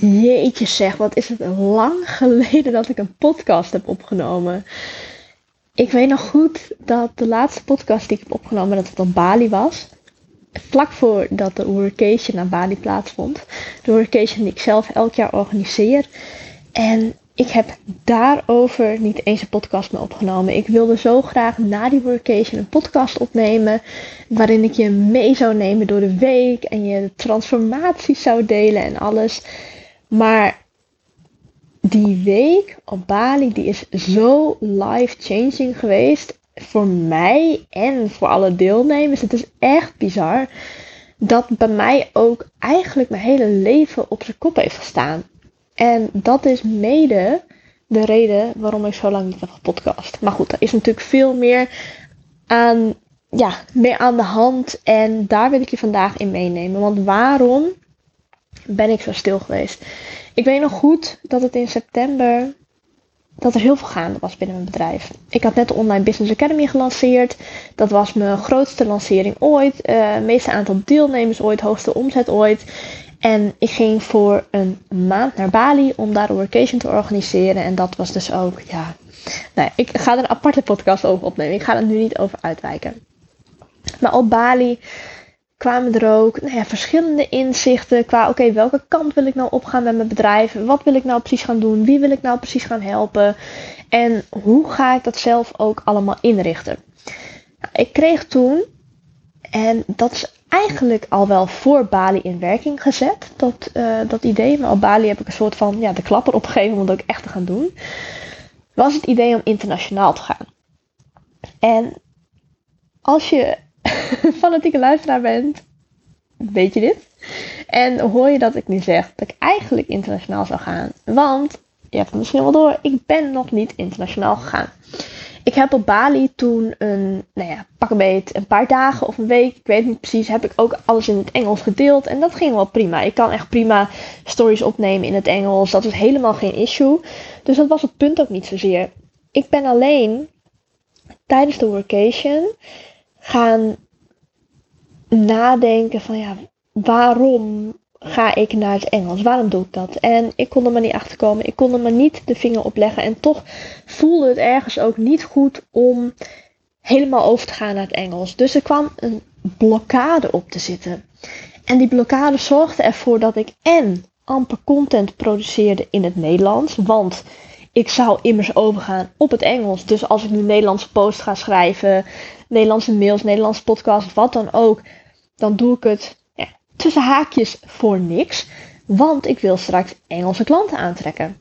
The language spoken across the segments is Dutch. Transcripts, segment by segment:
Jeetje zeg, wat is het lang geleden dat ik een podcast heb opgenomen. Ik weet nog goed dat de laatste podcast die ik heb opgenomen, dat het op Bali was. Vlak voordat de Workation naar Bali plaatsvond. De Workation die ik zelf elk jaar organiseer. En ik heb daarover niet eens een podcast meer opgenomen. Ik wilde zo graag na die workation een podcast opnemen. Waarin ik je mee zou nemen door de week. En je transformaties zou delen en alles. Maar die week op Bali, die is zo life-changing geweest. Voor mij en voor alle deelnemers. Het is echt bizar. Dat bij mij ook eigenlijk mijn hele leven op zijn kop heeft gestaan. En dat is mede de reden waarom ik zo lang niet heb gepodcast. Maar goed, er is natuurlijk veel meer aan, ja, meer aan de hand. En daar wil ik je vandaag in meenemen. Want waarom ben ik zo stil geweest? Ik weet nog goed dat het in september dat er heel veel gaande was binnen mijn bedrijf. Ik had net de Online Business Academy gelanceerd. Dat was mijn grootste lancering ooit. Uh, meeste aantal deelnemers ooit, hoogste omzet ooit. En ik ging voor een maand naar Bali om daar een workation te organiseren. En dat was dus ook, ja. Nou, ik ga er een aparte podcast over opnemen. Ik ga er nu niet over uitwijken. Maar op Bali kwamen er ook nou ja, verschillende inzichten qua, oké, welke kant wil ik nou opgaan met mijn bedrijf? Wat wil ik nou precies gaan doen? Wie wil ik nou precies gaan helpen? En hoe ga ik dat zelf ook allemaal inrichten? Nou, ik kreeg toen, en dat is eigenlijk al wel voor Bali in werking gezet, dat, uh, dat idee. Maar op Bali heb ik een soort van ja, de klapper opgegeven om het ook echt te gaan doen. Was het idee om internationaal te gaan. En als je fanatieke luisteraar bent, weet je dit. En hoor je dat ik nu zeg dat ik eigenlijk internationaal zou gaan. Want, je hebt misschien wel door, ik ben nog niet internationaal gegaan. Ik heb op Bali toen een, nou ja, pak een beet, een paar dagen of een week, ik weet niet precies, heb ik ook alles in het Engels gedeeld. En dat ging wel prima. Ik kan echt prima stories opnemen in het Engels. Dat is helemaal geen issue. Dus dat was het punt ook niet zozeer. Ik ben alleen tijdens de workation gaan nadenken van ja, waarom ga ik naar het Engels? Waarom doe ik dat? En ik kon er maar niet achter komen. Ik kon er maar niet de vinger op leggen. En toch voelde het ergens ook niet goed om helemaal over te gaan naar het Engels. Dus er kwam een blokkade op te zitten. En die blokkade zorgde ervoor dat ik en amper content produceerde in het Nederlands. Want ik zou immers overgaan op het Engels. Dus als ik nu Nederlandse post ga schrijven, Nederlandse mails, Nederlandse podcast, wat dan ook, dan doe ik het tussen haakjes voor niks. Want ik wil straks Engelse klanten aantrekken.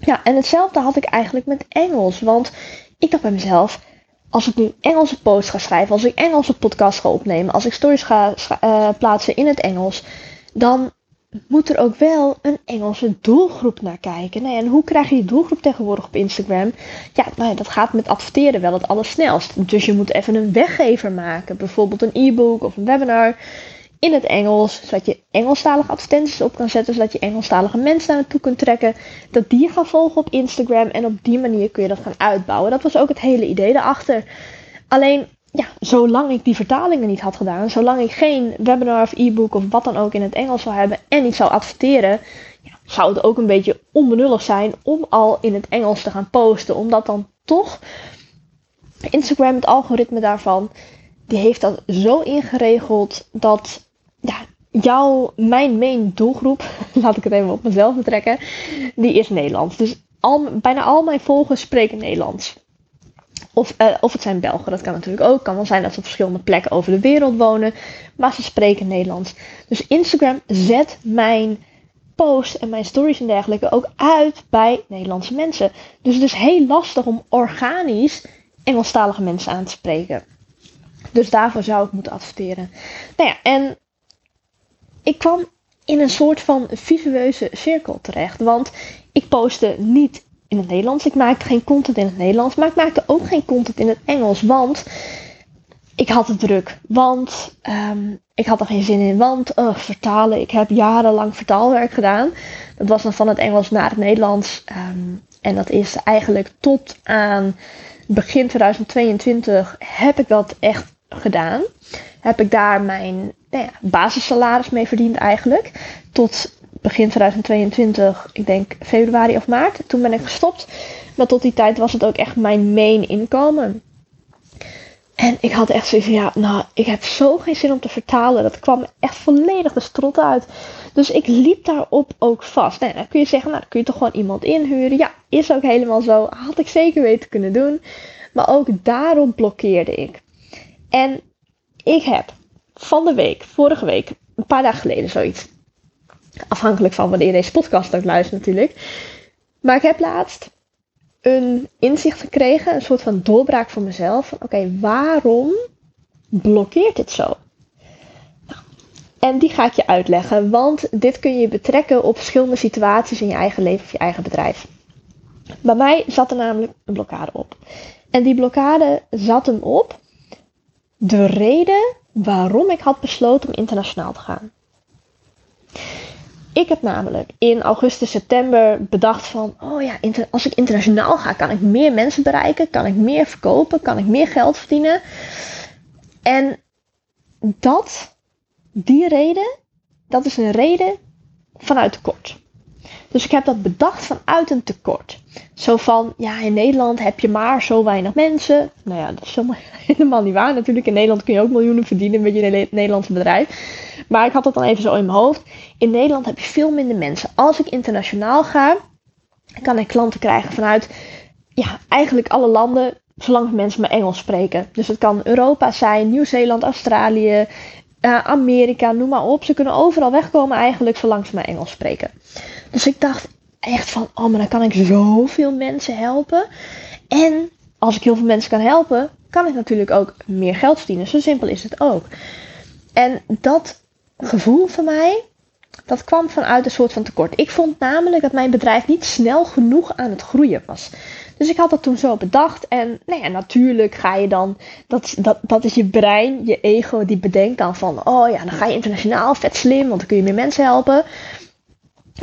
Ja, en hetzelfde had ik eigenlijk met Engels. Want ik dacht bij mezelf, als ik nu Engelse posts ga schrijven, als ik Engelse podcasts ga opnemen, als ik stories ga uh, plaatsen in het Engels, dan moet er ook wel een Engelse doelgroep naar kijken. Nou en hoe krijg je die doelgroep tegenwoordig op Instagram? Ja, nou dat gaat met adverteren wel het allersnelst. Dus je moet even een weggever maken. Bijvoorbeeld een e-book of een webinar in het Engels, zodat je Engelstalige advertenties op kan zetten, zodat je Engelstalige mensen naar naartoe kunt trekken, dat die gaan volgen op Instagram en op die manier kun je dat gaan uitbouwen. Dat was ook het hele idee daarachter. Alleen, ja, zolang ik die vertalingen niet had gedaan, zolang ik geen webinar of e-book of wat dan ook in het Engels zou hebben en niet zou adverteren, zou het ook een beetje onbenullig zijn om al in het Engels te gaan posten, omdat dan toch Instagram, het algoritme daarvan, die heeft dat zo ingeregeld dat ja, jouw, mijn main doelgroep, laat ik het even op mezelf betrekken, die is Nederlands. Dus al, bijna al mijn volgers spreken Nederlands. Of, uh, of het zijn Belgen, dat kan natuurlijk ook. Kan wel zijn dat ze op verschillende plekken over de wereld wonen, maar ze spreken Nederlands. Dus Instagram zet mijn posts en mijn stories en dergelijke ook uit bij Nederlandse mensen. Dus het is heel lastig om organisch Engelstalige mensen aan te spreken. Dus daarvoor zou ik moeten adverteren. Nou ja, en ik kwam in een soort van visueuze cirkel terecht. Want ik postte niet in het Nederlands. Ik maakte geen content in het Nederlands. Maar ik maakte ook geen content in het Engels. Want ik had het druk. Want um, ik had er geen zin in. Want vertalen. Ik heb jarenlang vertaalwerk gedaan. Dat was dan van het Engels naar het Nederlands. Um, en dat is eigenlijk tot aan begin 2022 heb ik dat echt gedaan. Heb ik daar mijn nou ja, basissalaris mee verdiend eigenlijk. Tot begin 2022, ik denk februari of maart. Toen ben ik gestopt. Maar tot die tijd was het ook echt mijn main inkomen. En ik had echt zoiets van, ja, nou, ik heb zo geen zin om te vertalen. Dat kwam echt volledig de strot uit. Dus ik liep daarop ook vast. Nou, dan kun je zeggen, nou, dan kun je toch gewoon iemand inhuren. Ja, is ook helemaal zo. Had ik zeker weten kunnen doen. Maar ook daarop blokkeerde ik. En ik heb van de week, vorige week, een paar dagen geleden zoiets. Afhankelijk van wanneer je deze podcast ook luistert natuurlijk. Maar ik heb laatst een inzicht gekregen, een soort van doorbraak voor mezelf. Oké, waarom blokkeert dit zo? Nou, en die ga ik je uitleggen, want dit kun je betrekken op verschillende situaties in je eigen leven of je eigen bedrijf. Bij mij zat er namelijk een blokkade op. En die blokkade zat hem op de reden waarom ik had besloten om internationaal te gaan. Ik heb namelijk in augustus, september bedacht van, oh ja, als ik internationaal ga, kan ik meer mensen bereiken, kan ik meer verkopen, kan ik meer geld verdienen. En dat, die reden, dat is een reden vanuit tekort. Dus ik heb dat bedacht vanuit een tekort. Zo van, ja, in Nederland heb je maar zo weinig mensen. Nou ja, dat is helemaal niet waar. Natuurlijk, in Nederland kun je ook miljoenen verdienen met je Nederlandse bedrijf. Maar ik had dat dan even zo in mijn hoofd. In Nederland heb je veel minder mensen. Als ik internationaal ga, kan ik klanten krijgen vanuit, ja, eigenlijk alle landen, zolang mensen maar Engels spreken. Dus het kan Europa zijn, Nieuw-Zeeland, Australië, uh, Amerika, noem maar op. Ze kunnen overal wegkomen eigenlijk, zolang ze maar Engels spreken. Dus ik dacht echt van, oh, maar dan kan ik zoveel mensen helpen. En als ik heel veel mensen kan helpen, kan ik natuurlijk ook meer geld verdienen. Zo simpel is het ook. En dat gevoel van mij, dat kwam vanuit een soort van tekort. Ik vond namelijk dat mijn bedrijf niet snel genoeg aan het groeien was. Dus ik had dat toen zo bedacht. En nou natuurlijk ga je dan. Dat, dat, dat is je brein, je ego, die bedenkt dan van. Oh ja, dan ga je internationaal, vet slim, want dan kun je meer mensen helpen.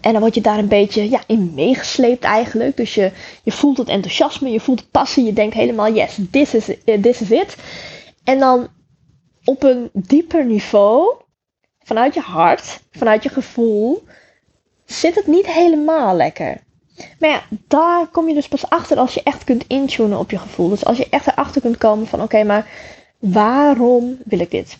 En dan word je daar een beetje ja, in meegesleept eigenlijk. Dus je, je voelt het enthousiasme, je voelt het passie. Je denkt helemaal, yes, this is, uh, this is it. En dan op een dieper niveau, vanuit je hart, vanuit je gevoel, zit het niet helemaal lekker. Maar ja, daar kom je dus pas achter als je echt kunt intunen op je gevoel. Dus als je echt erachter kunt komen van oké, maar waarom wil ik dit?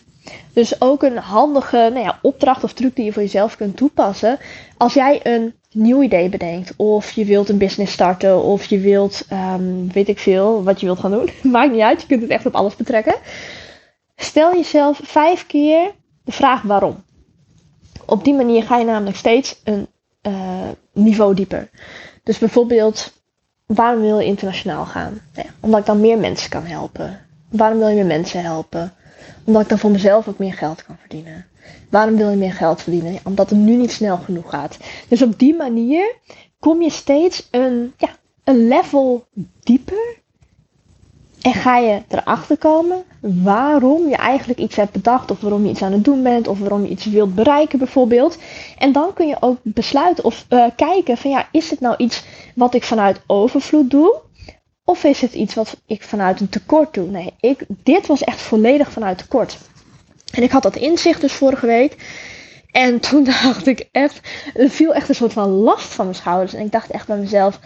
Dus ook een handige nou ja, opdracht of truc die je voor jezelf kunt toepassen. Als jij een nieuw idee bedenkt, of je wilt een business starten, of je wilt, um, weet ik veel, wat je wilt gaan doen. Maakt niet uit, je kunt het echt op alles betrekken. Stel jezelf vijf keer de vraag waarom. Op die manier ga je namelijk steeds een uh, niveau dieper. Dus bijvoorbeeld, waarom wil je internationaal gaan? Ja, omdat ik dan meer mensen kan helpen. Waarom wil je meer mensen helpen? Omdat ik dan voor mezelf ook meer geld kan verdienen. Waarom wil je meer geld verdienen? Omdat het nu niet snel genoeg gaat. Dus op die manier kom je steeds een, ja, een level dieper. En ga je erachter komen waarom je eigenlijk iets hebt bedacht. Of waarom je iets aan het doen bent. Of waarom je iets wilt bereiken bijvoorbeeld. En dan kun je ook besluiten of uh, kijken van ja, is het nou iets wat ik vanuit overvloed doe? Of is het iets wat ik vanuit een tekort doe? Nee, ik, dit was echt volledig vanuit tekort. En ik had dat inzicht dus vorige week. En toen dacht ik echt, er viel echt een soort van last van mijn schouders. En ik dacht echt bij mezelf,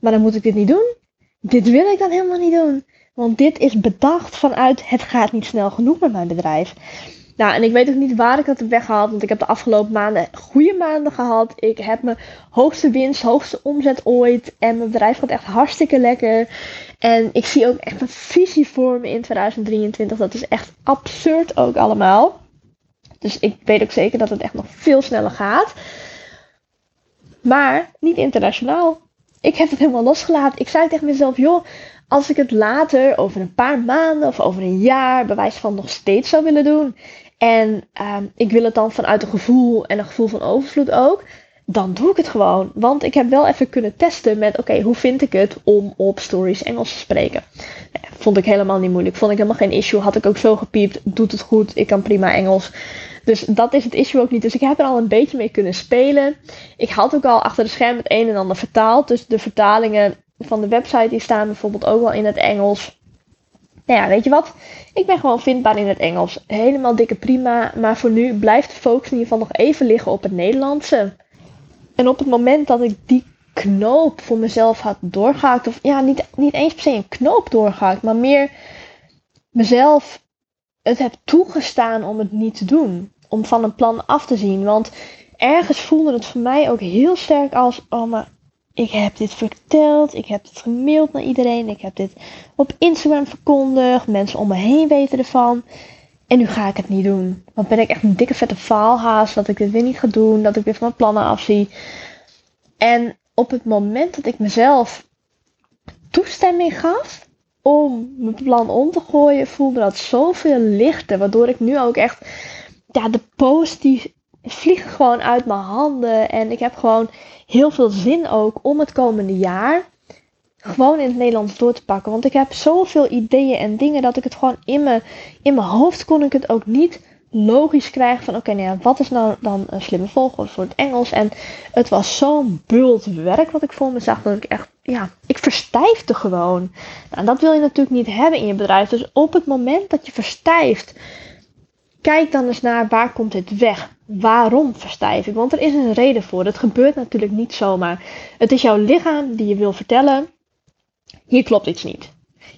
maar dan moet ik dit niet doen. Dit wil ik dan helemaal niet doen. Want dit is bedacht vanuit het gaat niet snel genoeg met mijn bedrijf. Nou, en ik weet ook niet waar ik dat heb weggehaald. Want ik heb de afgelopen maanden goede maanden gehad. Ik heb mijn hoogste winst, hoogste omzet ooit. En mijn bedrijf gaat echt hartstikke lekker. En ik zie ook echt een visie voor me in 2023. Dat is echt absurd ook allemaal. Dus ik weet ook zeker dat het echt nog veel sneller gaat. Maar niet internationaal. Ik heb het helemaal losgelaten. Ik zei tegen mezelf, joh, als ik het later, over een paar maanden of over een jaar, bewijs van nog steeds zou willen doen. En ehm, ik wil het dan vanuit een gevoel en een gevoel van overvloed ook. Dan doe ik het gewoon. Want ik heb wel even kunnen testen met: oké, hoe vind ik het om op stories Engels te spreken? vond ik helemaal niet moeilijk. Vond ik helemaal geen issue. Had ik ook zo gepiept. Doet het goed. Ik kan prima Engels. Dus dat is het issue ook niet. Dus ik heb er al een beetje mee kunnen spelen. Ik had ook al achter de scherm het een en ander vertaald. Dus de vertalingen van de website die staan bijvoorbeeld ook wel in het Engels. Nou ja, weet je wat? Ik ben gewoon vindbaar in het Engels. Helemaal dikke prima. Maar voor nu blijft de focus in ieder geval nog even liggen op het Nederlandse. En op het moment dat ik die knoop voor mezelf had doorgehakt, of ja, niet, niet eens per se een knoop doorgehakt, maar meer mezelf het heb toegestaan om het niet te doen. Om van een plan af te zien. Want ergens voelde het voor mij ook heel sterk als: oh, maar ik heb dit verteld, ik heb dit gemaild naar iedereen, ik heb dit op Instagram verkondigd, mensen om me heen weten ervan. En nu ga ik het niet doen. Want ben ik echt een dikke vette faalhaas dat ik dit weer niet ga doen, dat ik weer van mijn plannen afzie. En op het moment dat ik mezelf toestemming gaf om mijn plan om te gooien, voelde dat zoveel lichter. Waardoor ik nu ook echt, ja, de post die vliegen gewoon uit mijn handen. En ik heb gewoon heel veel zin ook om het komende jaar gewoon in het Nederlands door te pakken. Want ik heb zoveel ideeën en dingen dat ik het gewoon in mijn, in mijn hoofd kon ik het ook niet logisch krijgen van oké, nou wat is nou dan een slimme volgorde voor het Engels? En het was zo'n bult werk wat ik voor me zag dat ik echt, ja, ik verstijfde gewoon. Nou, dat wil je natuurlijk niet hebben in je bedrijf. Dus op het moment dat je verstijft, kijk dan eens naar waar komt dit weg? Waarom verstijf ik? Want er is een reden voor. Het gebeurt natuurlijk niet zomaar. Het is jouw lichaam die je wil vertellen, hier klopt iets niet.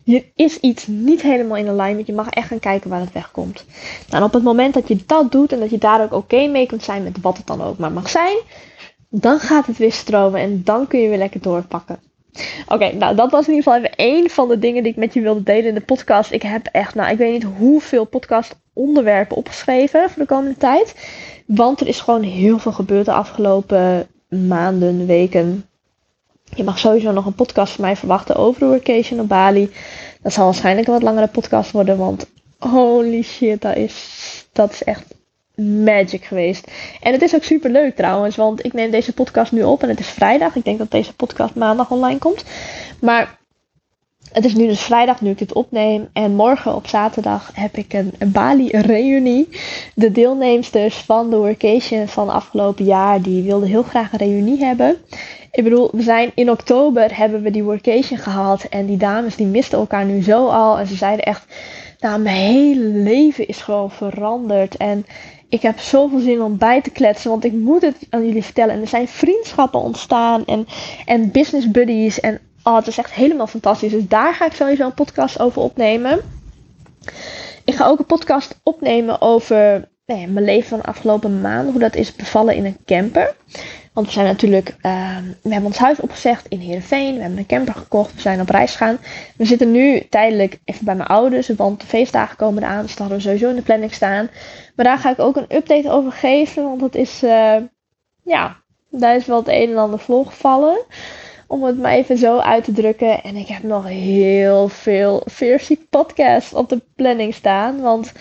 Hier is iets niet helemaal in alignment. Je mag echt gaan kijken waar het wegkomt. Nou, en op het moment dat je dat doet en dat je daar ook oké mee kunt zijn met wat het dan ook maar mag zijn, dan gaat het weer stromen en dan kun je weer lekker doorpakken. Oké, nou dat was in ieder geval even één van de dingen die ik met je wilde delen in de podcast. Ik heb echt, nou ik weet niet hoeveel podcast onderwerpen opgeschreven voor de komende tijd. Want er is gewoon heel veel gebeurd de afgelopen maanden, weken. Je mag sowieso nog een podcast van mij verwachten over de workation op Bali. Dat zal waarschijnlijk een wat langere podcast worden, want holy shit, dat is, dat is echt magic geweest. En het is ook super leuk trouwens, want ik neem deze podcast nu op en het is vrijdag. Ik denk dat deze podcast maandag online komt. Maar het is nu dus vrijdag nu ik dit opneem. En morgen op zaterdag heb ik een, Bali-reunie. De deelnemsters van de workation van afgelopen jaar, die wilden heel graag een reunie hebben. Ik bedoel, we zijn in oktober hebben we die workation gehad. En die dames die misten elkaar nu zo al. En ze zeiden echt, nou mijn hele leven is gewoon veranderd. En ik heb zoveel zin om bij te kletsen, want ik moet het aan jullie vertellen. En er zijn vriendschappen ontstaan en, en business buddies. En oh, het is echt helemaal fantastisch. Dus daar ga ik sowieso een podcast over opnemen. Ik ga ook een podcast opnemen over nou mijn leven van de afgelopen maanden. Hoe dat is bevallen in een camper. Want we zijn natuurlijk, uh, we hebben ons huis opgezegd in Heerenveen. We hebben een camper gekocht. We zijn op reis gegaan. We zitten nu tijdelijk even bij mijn ouders. Want de feestdagen komen eraan. Dus dat hadden we sowieso in de planning staan. Maar daar ga ik ook een update over geven. Want dat is, uh, ja, daar is wel het een en ander volgevallen. Om het maar even zo uit te drukken. En ik heb nog heel veel Fiercy podcasts op de planning staan. Want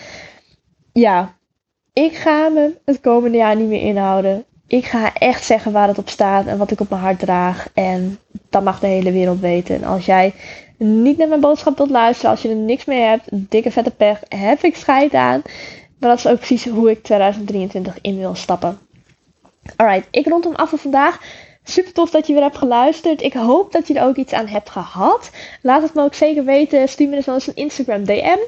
ja, ik ga me het komende jaar niet meer inhouden. Ik ga echt zeggen waar het op staat en wat ik op mijn hart draag. En dat mag de hele wereld weten. En als jij niet naar mijn boodschap wilt luisteren, als je er niks mee hebt, dikke vette pech, heb ik scheid aan. Maar dat is ook precies hoe ik 2023 in wil stappen. Alright, ik rond hem af voor vandaag. Super tof dat je weer hebt geluisterd. Ik hoop dat je er ook iets aan hebt gehad. Laat het me ook zeker weten. Stuur me dus wel eens een Instagram DM.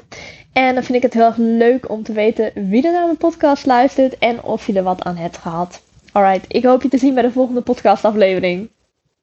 En dan vind ik het heel erg leuk om te weten wie er naar mijn podcast luistert en of je er wat aan hebt gehad. Alright, ik hoop je te zien bij de volgende podcastaflevering.